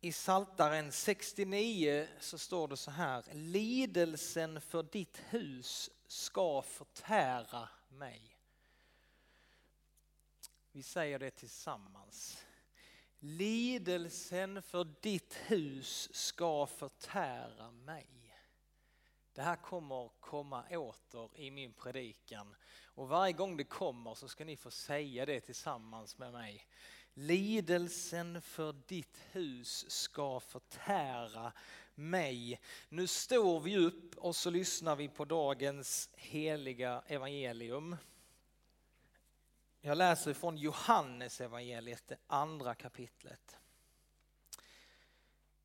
I Saltaren 69 så står det så här. Lidelsen för ditt hus ska förtära mig. Vi säger det tillsammans. Lidelsen för ditt hus ska förtära mig. Det här kommer komma åter i min predikan och varje gång det kommer så ska ni få säga det tillsammans med mig. Lidelsen för ditt hus ska förtära mig. Nu står vi upp och så lyssnar vi på dagens heliga evangelium. Jag läser från Johannes evangeliet, det andra kapitlet.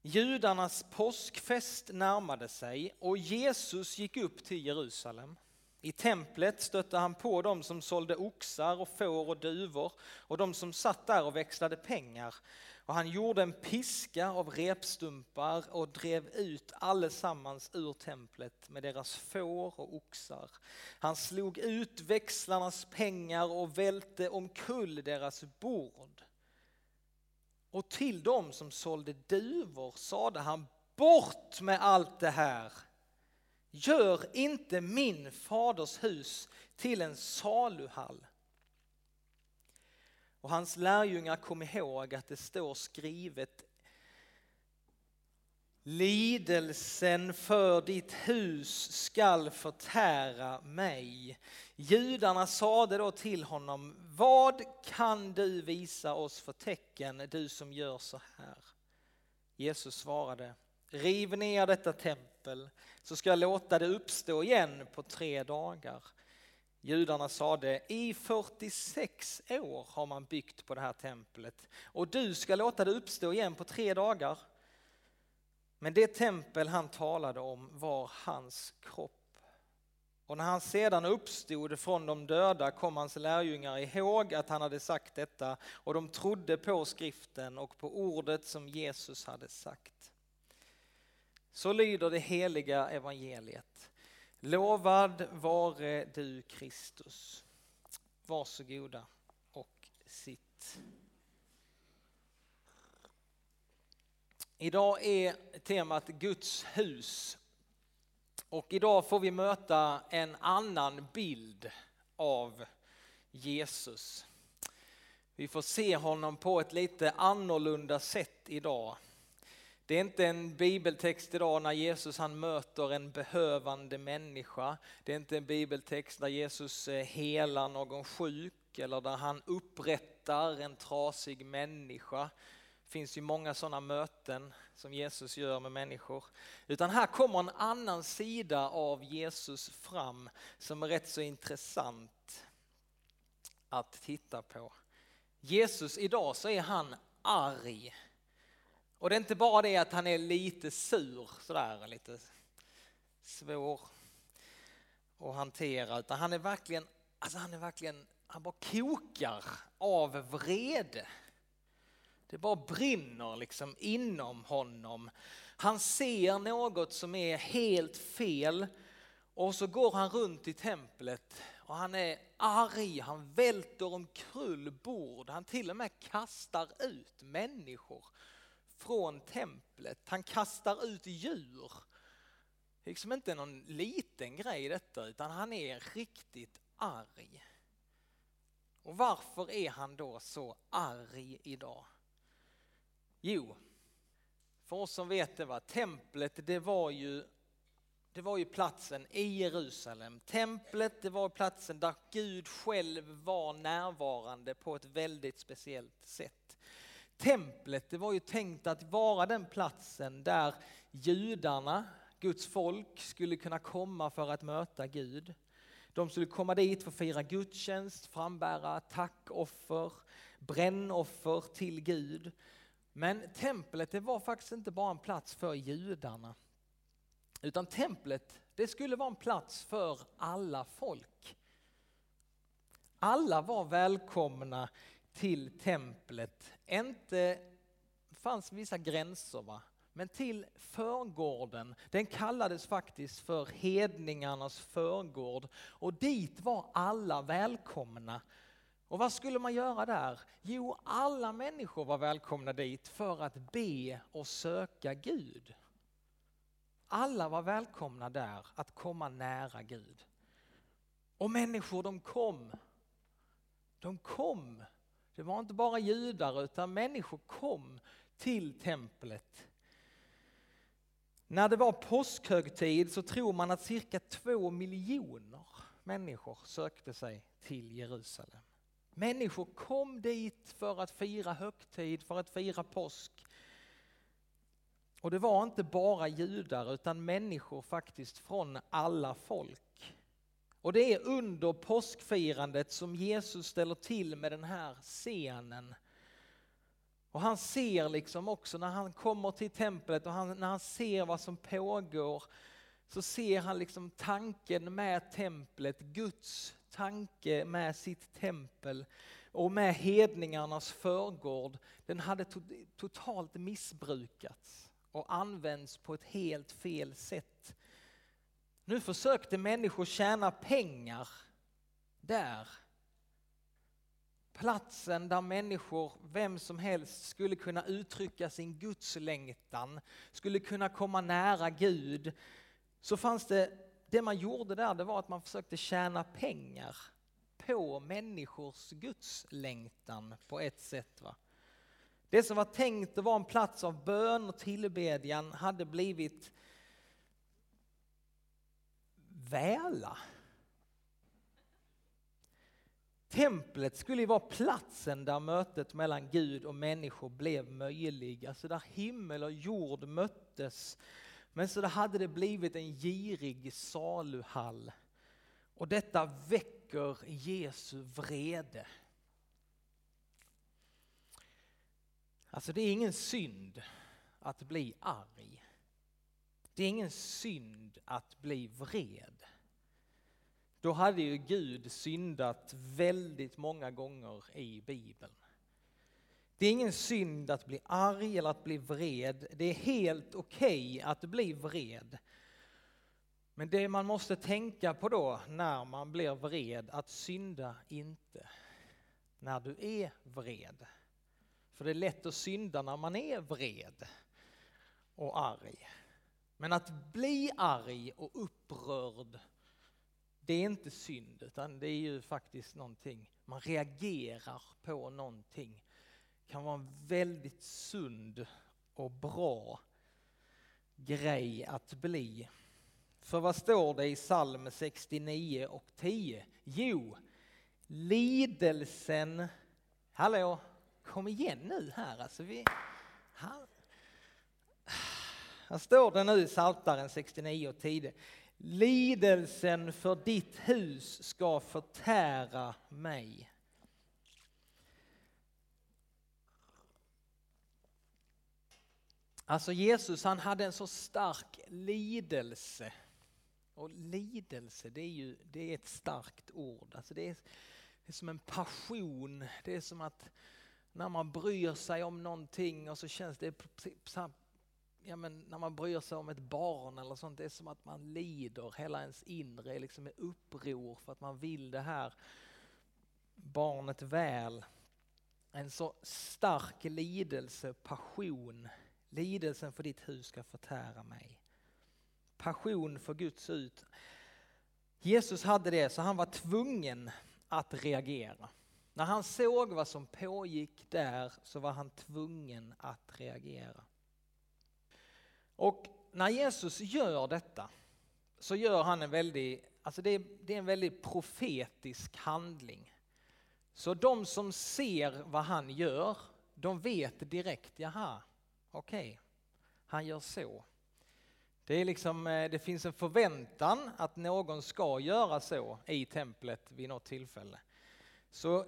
Judarnas påskfest närmade sig och Jesus gick upp till Jerusalem. I templet stötte han på dem som sålde oxar och får och duvor och de som satt där och växlade pengar. Och han gjorde en piska av repstumpar och drev ut allesammans ur templet med deras får och oxar. Han slog ut växlarnas pengar och välte omkull deras bord. Och till dem som sålde duvor sade han, bort med allt det här! Gör inte min faders hus till en saluhall. Och hans lärjungar kom ihåg att det står skrivet Lidelsen för ditt hus skall förtära mig. Judarna sade då till honom, vad kan du visa oss för tecken, du som gör så här? Jesus svarade, riv ner detta tempel så ska jag låta det uppstå igen på tre dagar. Judarna sade, i 46 år har man byggt på det här templet och du ska låta det uppstå igen på tre dagar. Men det tempel han talade om var hans kropp. Och när han sedan uppstod från de döda kom hans lärjungar ihåg att han hade sagt detta och de trodde på skriften och på ordet som Jesus hade sagt. Så lyder det heliga evangeliet. Lovad vare du Kristus. Varsågoda och sitt. Idag är temat Guds hus och idag får vi möta en annan bild av Jesus. Vi får se honom på ett lite annorlunda sätt idag. Det är inte en bibeltext idag när Jesus han möter en behövande människa. Det är inte en bibeltext där Jesus eh, helar någon sjuk eller där han upprättar en trasig människa. Det finns ju många sådana möten som Jesus gör med människor. Utan här kommer en annan sida av Jesus fram som är rätt så intressant att titta på. Jesus idag så är han arg. Och det är inte bara det att han är lite sur sådär, lite svår att hantera, utan han är verkligen, alltså han är verkligen, han bara kokar av vrede. Det bara brinner liksom inom honom. Han ser något som är helt fel och så går han runt i templet och han är arg, han välter omkull bord, han till och med kastar ut människor från templet. Han kastar ut djur. Det är liksom inte någon liten grej detta utan han är riktigt arg. Och varför är han då så arg idag? Jo, för oss som vet det var templet det var ju det var ju platsen i Jerusalem. Templet det var platsen där Gud själv var närvarande på ett väldigt speciellt sätt. Templet det var ju tänkt att vara den platsen där judarna, Guds folk, skulle kunna komma för att möta Gud. De skulle komma dit för att fira gudstjänst, frambära tackoffer, brännoffer till Gud. Men templet det var faktiskt inte bara en plats för judarna. Utan templet det skulle vara en plats för alla folk. Alla var välkomna till templet. Inte fanns vissa gränser va? Men till förgården, den kallades faktiskt för hedningarnas förgård och dit var alla välkomna. Och vad skulle man göra där? Jo, alla människor var välkomna dit för att be och söka Gud. Alla var välkomna där att komma nära Gud. Och människor de kom. De kom. Det var inte bara judar utan människor kom till templet. När det var påskhögtid så tror man att cirka två miljoner människor sökte sig till Jerusalem. Människor kom dit för att fira högtid, för att fira påsk. Och det var inte bara judar utan människor faktiskt från alla folk. Och det är under påskfirandet som Jesus ställer till med den här scenen. Och han ser liksom också när han kommer till templet och han, när han ser vad som pågår så ser han liksom tanken med templet, Guds tanke med sitt tempel och med hedningarnas förgård. Den hade to totalt missbrukats och använts på ett helt fel sätt. Nu försökte människor tjäna pengar där. Platsen där människor, vem som helst, skulle kunna uttrycka sin gudslängtan, skulle kunna komma nära Gud. Så fanns det, det man gjorde där, det var att man försökte tjäna pengar på människors gudslängtan på ett sätt. Va? Det som var tänkt att vara en plats av bön och tillbedjan hade blivit väla. Templet skulle ju vara platsen där mötet mellan Gud och människor blev möjlig, alltså där himmel och jord möttes. Men så hade det blivit en girig saluhall. Och detta väcker Jesu vrede. Alltså det är ingen synd att bli arg. Det är ingen synd att bli vred. Då hade ju Gud syndat väldigt många gånger i Bibeln. Det är ingen synd att bli arg eller att bli vred. Det är helt okej okay att bli vred. Men det man måste tänka på då när man blir vred, att synda inte när du är vred. För det är lätt att synda när man är vred och arg. Men att bli arg och upprörd, det är inte synd, utan det är ju faktiskt någonting, man reagerar på någonting. Det kan vara en väldigt sund och bra grej att bli. För vad står det i psalm 69 och 10? Jo, lidelsen, hallå, kom igen nu här alltså. Vi, här, står det nu i Psaltaren 69 och 10. Lidelsen för ditt hus ska förtära mig. Alltså Jesus han hade en så stark lidelse. Och lidelse det är ju det är ett starkt ord. Alltså det, är, det är som en passion. Det är som att när man bryr sig om någonting och så känns det ja, men när man bryr sig om ett barn eller sånt, det är som att man lider, hela ens inre är liksom i uppror för att man vill det här barnet väl. En så stark lidelse, passion, lidelsen för ditt hus ska förtära mig. Passion för Guds ut. Jesus hade det så han var tvungen att reagera. När han såg vad som pågick där så var han tvungen att reagera. Och när Jesus gör detta så gör han en väldigt, alltså det är, det är en väldigt profetisk handling. Så de som ser vad han gör, de vet direkt, jaha, okej, okay, han gör så. Det, är liksom, eh, det finns en förväntan att någon ska göra så i templet vid något tillfälle. Så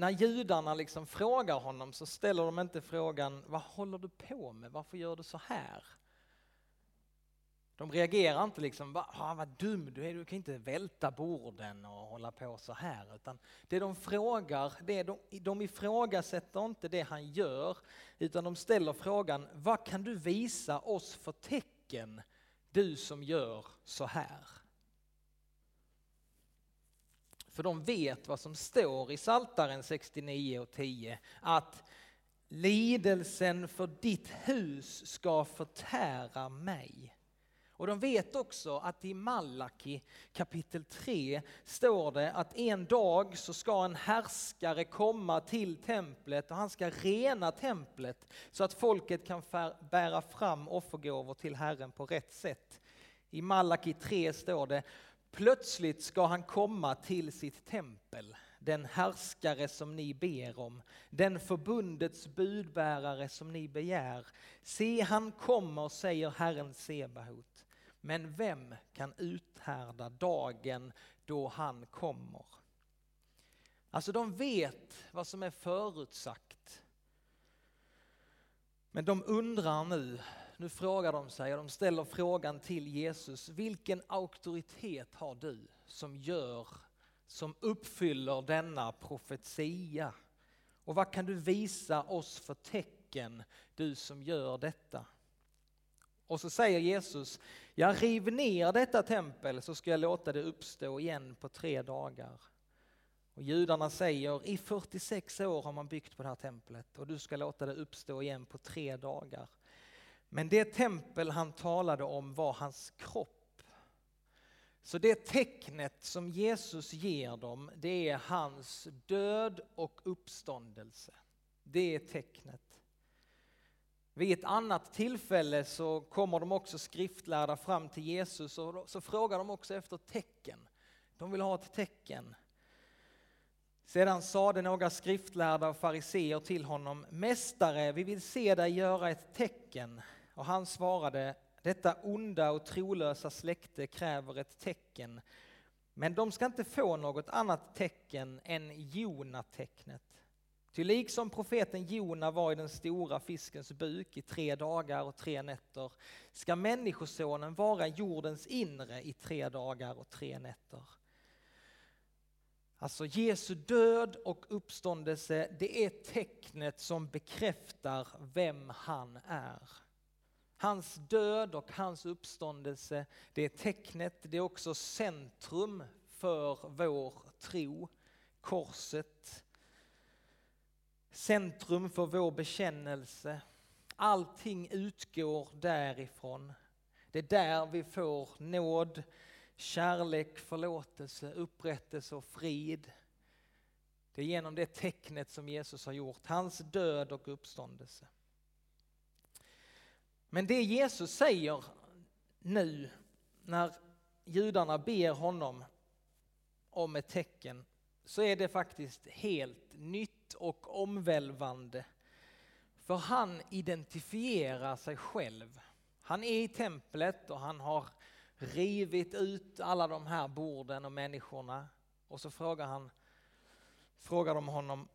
när judarna liksom frågar honom så ställer de inte frågan, vad håller du på med, varför gör du så här? De reagerar inte liksom, ah, vad dum du är, du kan inte välta borden och hålla på så här. Utan det de frågar, det de, de ifrågasätter inte det han gör, utan de ställer frågan, vad kan du visa oss för tecken, du som gör så här? För de vet vad som står i Saltaren 69 och 10. Att lidelsen för ditt hus ska förtära mig. Och de vet också att i Malaki kapitel 3 står det att en dag så ska en härskare komma till templet och han ska rena templet så att folket kan bära fram offergåvor till Herren på rätt sätt. I Malaki 3 står det Plötsligt ska han komma till sitt tempel, den härskare som ni ber om, den förbundets budbärare som ni begär. Se, han kommer, säger Herren Sebaot. Men vem kan uthärda dagen då han kommer? Alltså de vet vad som är förutsagt. Men de undrar nu, nu frågar de sig och de ställer frågan till Jesus. Vilken auktoritet har du som gör, som uppfyller denna profetia? Och vad kan du visa oss för tecken, du som gör detta? Och så säger Jesus, jag riv ner detta tempel så ska jag låta det uppstå igen på tre dagar. Och judarna säger, i 46 år har man byggt på det här templet och du ska låta det uppstå igen på tre dagar. Men det tempel han talade om var hans kropp. Så det tecknet som Jesus ger dem, det är hans död och uppståndelse. Det är tecknet. Vid ett annat tillfälle så kommer de också skriftlärda fram till Jesus och så frågar de också efter tecken. De vill ha ett tecken. Sedan sade några skriftlärda och fariseer till honom, Mästare, vi vill se dig göra ett tecken. Och han svarade, detta onda och trolösa släkte kräver ett tecken, men de ska inte få något annat tecken än Jona-tecknet. Ty liksom profeten Jona var i den stora fiskens buk i tre dagar och tre nätter ska Människosonen vara jordens inre i tre dagar och tre nätter. Alltså Jesu död och uppståndelse, det är tecknet som bekräftar vem han är. Hans död och hans uppståndelse, det är tecknet, det är också centrum för vår tro. Korset, centrum för vår bekännelse. Allting utgår därifrån. Det är där vi får nåd, kärlek, förlåtelse, upprättelse och frid. Det är genom det tecknet som Jesus har gjort, hans död och uppståndelse. Men det Jesus säger nu när judarna ber honom om ett tecken så är det faktiskt helt nytt och omvälvande. För han identifierar sig själv. Han är i templet och han har rivit ut alla de här borden och människorna. Och så frågar, han, frågar de honom,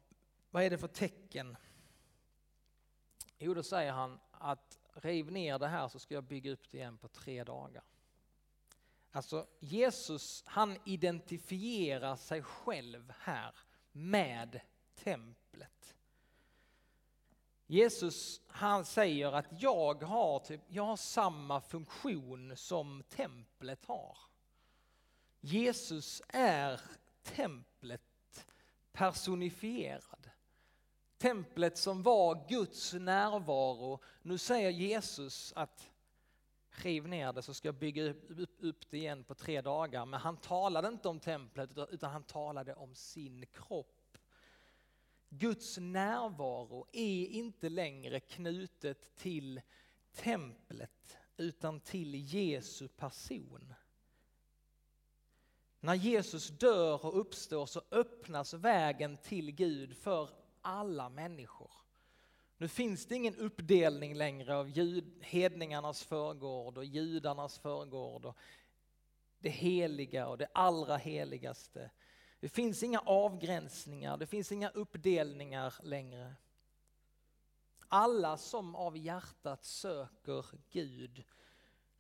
vad är det för tecken? Jo, då säger han att riv ner det här så ska jag bygga upp det igen på tre dagar. Alltså Jesus, han identifierar sig själv här med templet. Jesus han säger att jag har, typ, jag har samma funktion som templet har. Jesus är templet personifierad. Templet som var Guds närvaro. Nu säger Jesus att riv ner det så ska jag bygga upp det igen på tre dagar. Men han talade inte om templet utan han talade om sin kropp. Guds närvaro är inte längre knutet till templet utan till Jesu person. När Jesus dör och uppstår så öppnas vägen till Gud för alla människor. Nu finns det ingen uppdelning längre av jud, hedningarnas förgård och judarnas förgård och det heliga och det allra heligaste. Det finns inga avgränsningar, det finns inga uppdelningar längre. Alla som av hjärtat söker Gud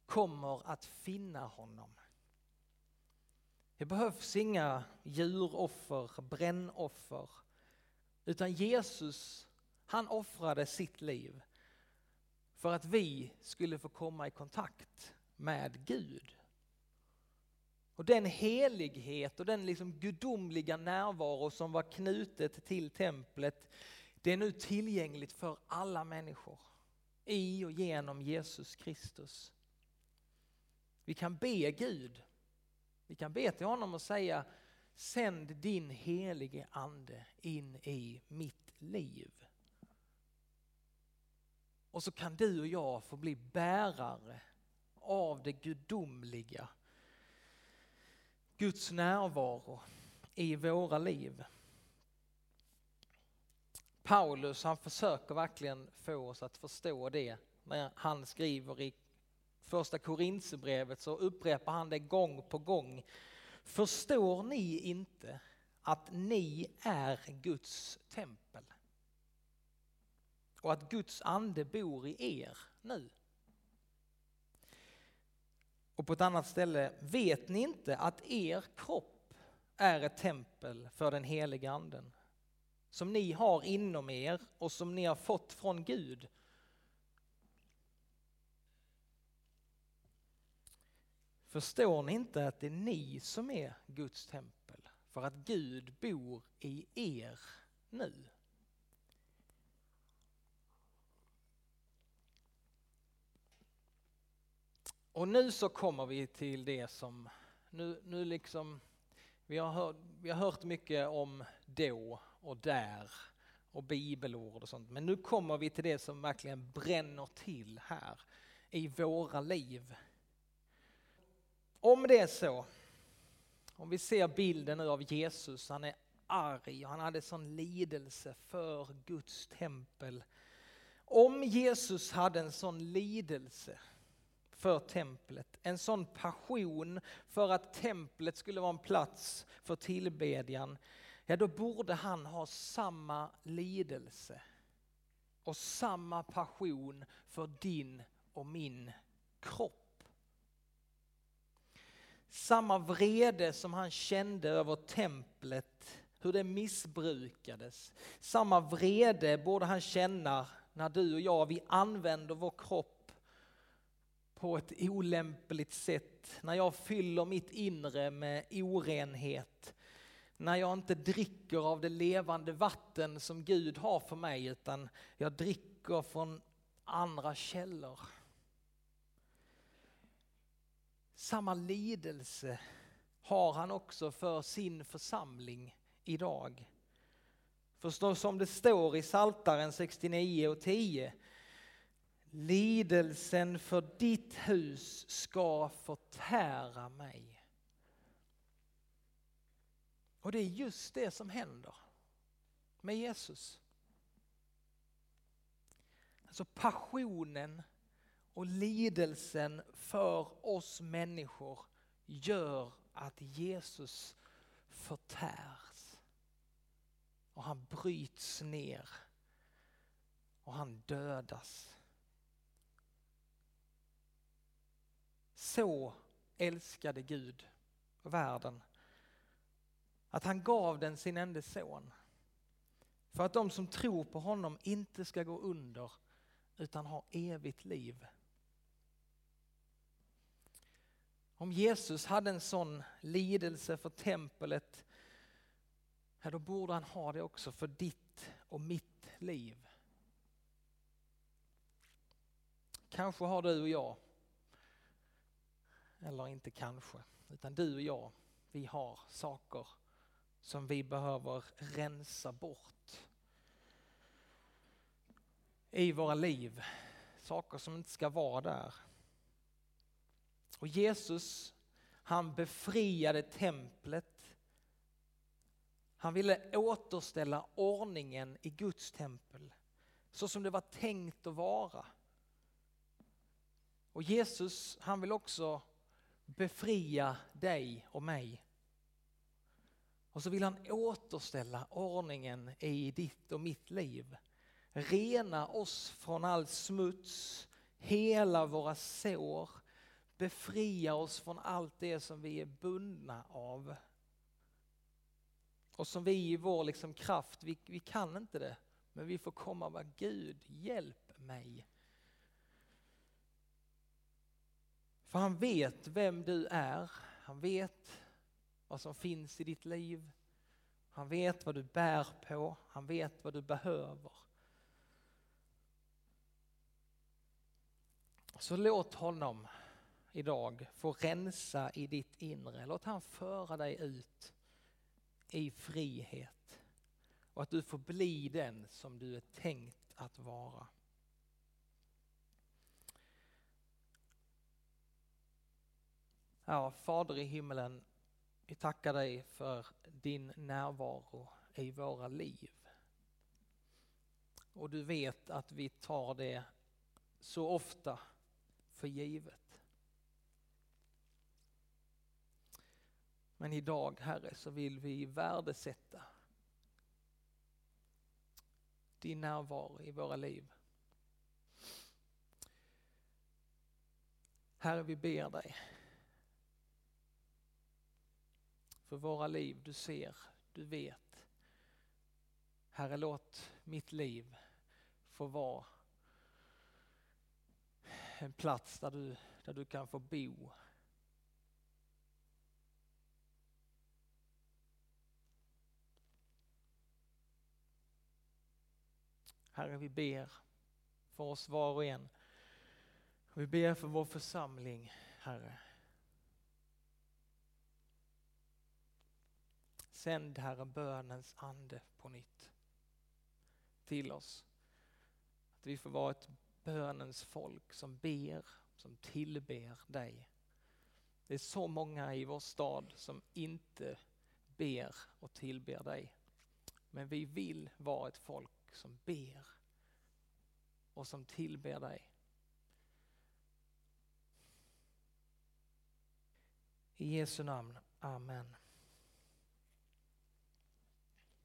kommer att finna honom. Det behövs inga djuroffer, brännoffer, utan Jesus han offrade sitt liv för att vi skulle få komma i kontakt med Gud. Och den helighet och den liksom gudomliga närvaro som var knutet till templet, det är nu tillgängligt för alla människor i och genom Jesus Kristus. Vi kan be Gud, vi kan be till honom och säga sänd din helige ande in i mitt liv. Och så kan du och jag få bli bärare av det gudomliga. Guds närvaro i våra liv. Paulus han försöker verkligen få oss att förstå det när han skriver i första Korinthierbrevet så upprepar han det gång på gång. Förstår ni inte att ni är Guds tempel? Och att Guds ande bor i er nu? Och på ett annat ställe, vet ni inte att er kropp är ett tempel för den heliga anden? Som ni har inom er och som ni har fått från Gud. Förstår ni inte att det är ni som är Guds tempel? För att Gud bor i er nu. Och nu så kommer vi till det som, nu, nu liksom, vi har, hört, vi har hört mycket om då och där och bibelord och sånt. Men nu kommer vi till det som verkligen bränner till här i våra liv. Om det är så, om vi ser bilden nu av Jesus, han är arg och han hade sån lidelse för Guds tempel. Om Jesus hade en sån lidelse för templet, en sån passion för att templet skulle vara en plats för tillbedjan, ja då borde han ha samma lidelse och samma passion för din och min kropp. Samma vrede som han kände över templet, hur det missbrukades. Samma vrede borde han känna när du och jag, vi använder vår kropp på ett olämpligt sätt. När jag fyller mitt inre med orenhet. När jag inte dricker av det levande vatten som Gud har för mig utan jag dricker från andra källor. Samma lidelse har han också för sin församling idag. För som det står i Saltaren 69 och 10. Lidelsen för ditt hus ska förtära mig. Och det är just det som händer med Jesus. Alltså passionen och lidelsen för oss människor gör att Jesus förtärs. Och han bryts ner. Och han dödas. Så älskade Gud världen att han gav den sin enda son. För att de som tror på honom inte ska gå under utan ha evigt liv. Om Jesus hade en sån lidelse för tempelet, då borde han ha det också för ditt och mitt liv. Kanske har du och jag, eller inte kanske, utan du och jag, vi har saker som vi behöver rensa bort i våra liv. Saker som inte ska vara där. Och Jesus, han befriade templet. Han ville återställa ordningen i Guds tempel så som det var tänkt att vara. Och Jesus, han vill också befria dig och mig. Och så vill han återställa ordningen i ditt och mitt liv. Rena oss från all smuts, hela våra sår, befria oss från allt det som vi är bundna av. Och som vi i vår liksom kraft, vi, vi kan inte det, men vi får komma och bara Gud, hjälp mig. För han vet vem du är, Han vet vad som finns i ditt liv. Han vet vad du bär på, han vet vad du behöver. Så låt honom idag få rensa i ditt inre. Låt han föra dig ut i frihet och att du får bli den som du är tänkt att vara. Ja, Fader i himmelen, vi tackar dig för din närvaro i våra liv. Och du vet att vi tar det så ofta för givet. Men idag, Herre, så vill vi värdesätta din närvaro i våra liv. Herre, vi ber dig för våra liv. Du ser, du vet. Herre, låt mitt liv få vara en plats där du, där du kan få bo. Herre, vi ber för oss var och en. Vi ber för vår församling, Herre. Sänd Herre bönens ande på nytt till oss. Att vi får vara ett bönens folk som ber, som tillber dig. Det är så många i vår stad som inte ber och tillber dig. Men vi vill vara ett folk som ber och som tillber dig. I Jesu namn, Amen.